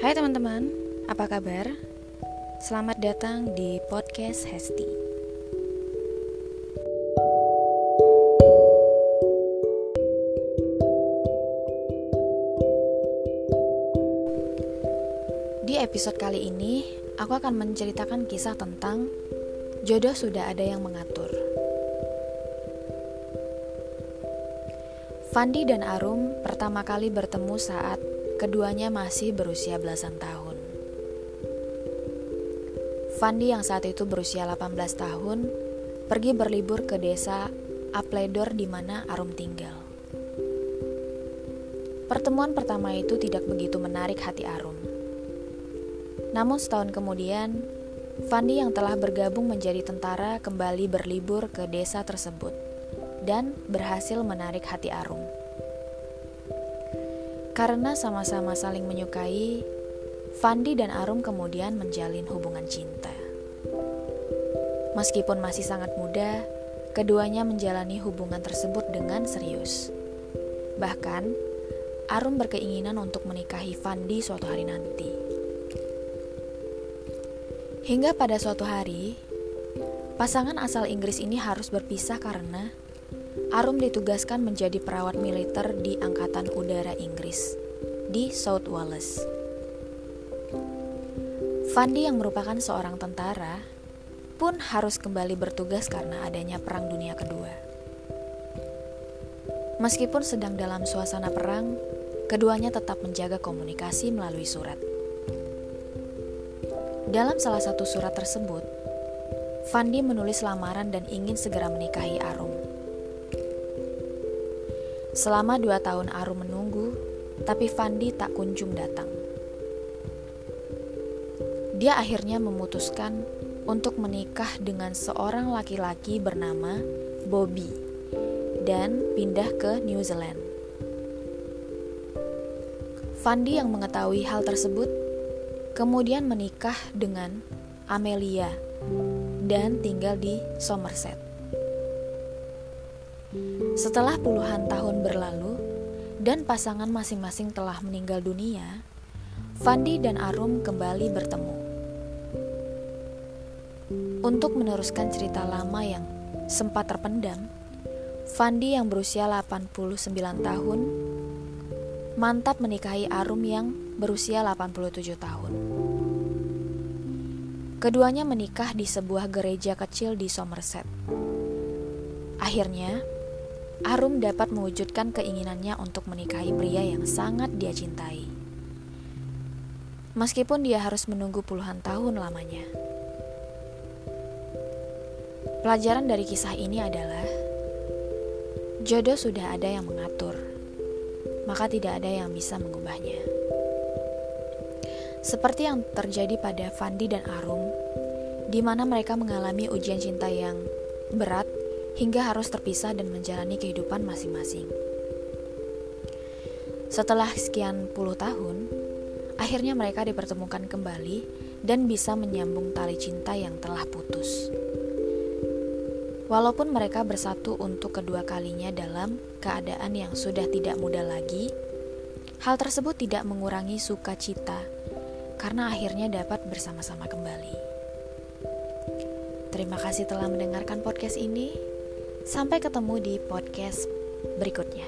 Hai teman-teman, apa kabar? Selamat datang di podcast Hesti. Di episode kali ini, aku akan menceritakan kisah tentang jodoh sudah ada yang mengatur. Fandi dan Arum pertama kali bertemu saat Keduanya masih berusia belasan tahun. Fandi yang saat itu berusia 18 tahun pergi berlibur ke desa Apledor di mana Arum tinggal. Pertemuan pertama itu tidak begitu menarik hati Arum. Namun setahun kemudian, Fandi yang telah bergabung menjadi tentara kembali berlibur ke desa tersebut dan berhasil menarik hati Arum. Karena sama-sama saling menyukai, Fandi dan Arum kemudian menjalin hubungan cinta. Meskipun masih sangat muda, keduanya menjalani hubungan tersebut dengan serius. Bahkan, Arum berkeinginan untuk menikahi Fandi suatu hari nanti. Hingga pada suatu hari, pasangan asal Inggris ini harus berpisah karena Arum ditugaskan menjadi perawat militer di Angkatan Udara Inggris di South Wales. Fandi yang merupakan seorang tentara pun harus kembali bertugas karena adanya Perang Dunia Kedua. Meskipun sedang dalam suasana perang, keduanya tetap menjaga komunikasi melalui surat. Dalam salah satu surat tersebut, Fandi menulis lamaran dan ingin segera menikahi Arum. Selama dua tahun Arum menunggu, tapi Fandi tak kunjung datang. Dia akhirnya memutuskan untuk menikah dengan seorang laki-laki bernama Bobby dan pindah ke New Zealand. Fandi yang mengetahui hal tersebut kemudian menikah dengan Amelia dan tinggal di Somerset. Setelah puluhan tahun berlalu dan pasangan masing-masing telah meninggal dunia, Fandi dan Arum kembali bertemu. Untuk meneruskan cerita lama yang sempat terpendam, Fandi yang berusia 89 tahun mantap menikahi Arum yang berusia 87 tahun. Keduanya menikah di sebuah gereja kecil di Somerset. Akhirnya, Arum dapat mewujudkan keinginannya untuk menikahi pria yang sangat dia cintai. Meskipun dia harus menunggu puluhan tahun lamanya. Pelajaran dari kisah ini adalah jodoh sudah ada yang mengatur, maka tidak ada yang bisa mengubahnya. Seperti yang terjadi pada Fandi dan Arum, di mana mereka mengalami ujian cinta yang berat hingga harus terpisah dan menjalani kehidupan masing-masing. Setelah sekian puluh tahun, akhirnya mereka dipertemukan kembali dan bisa menyambung tali cinta yang telah putus. Walaupun mereka bersatu untuk kedua kalinya dalam keadaan yang sudah tidak muda lagi, hal tersebut tidak mengurangi sukacita karena akhirnya dapat bersama-sama kembali. Terima kasih telah mendengarkan podcast ini. Sampai ketemu di podcast berikutnya.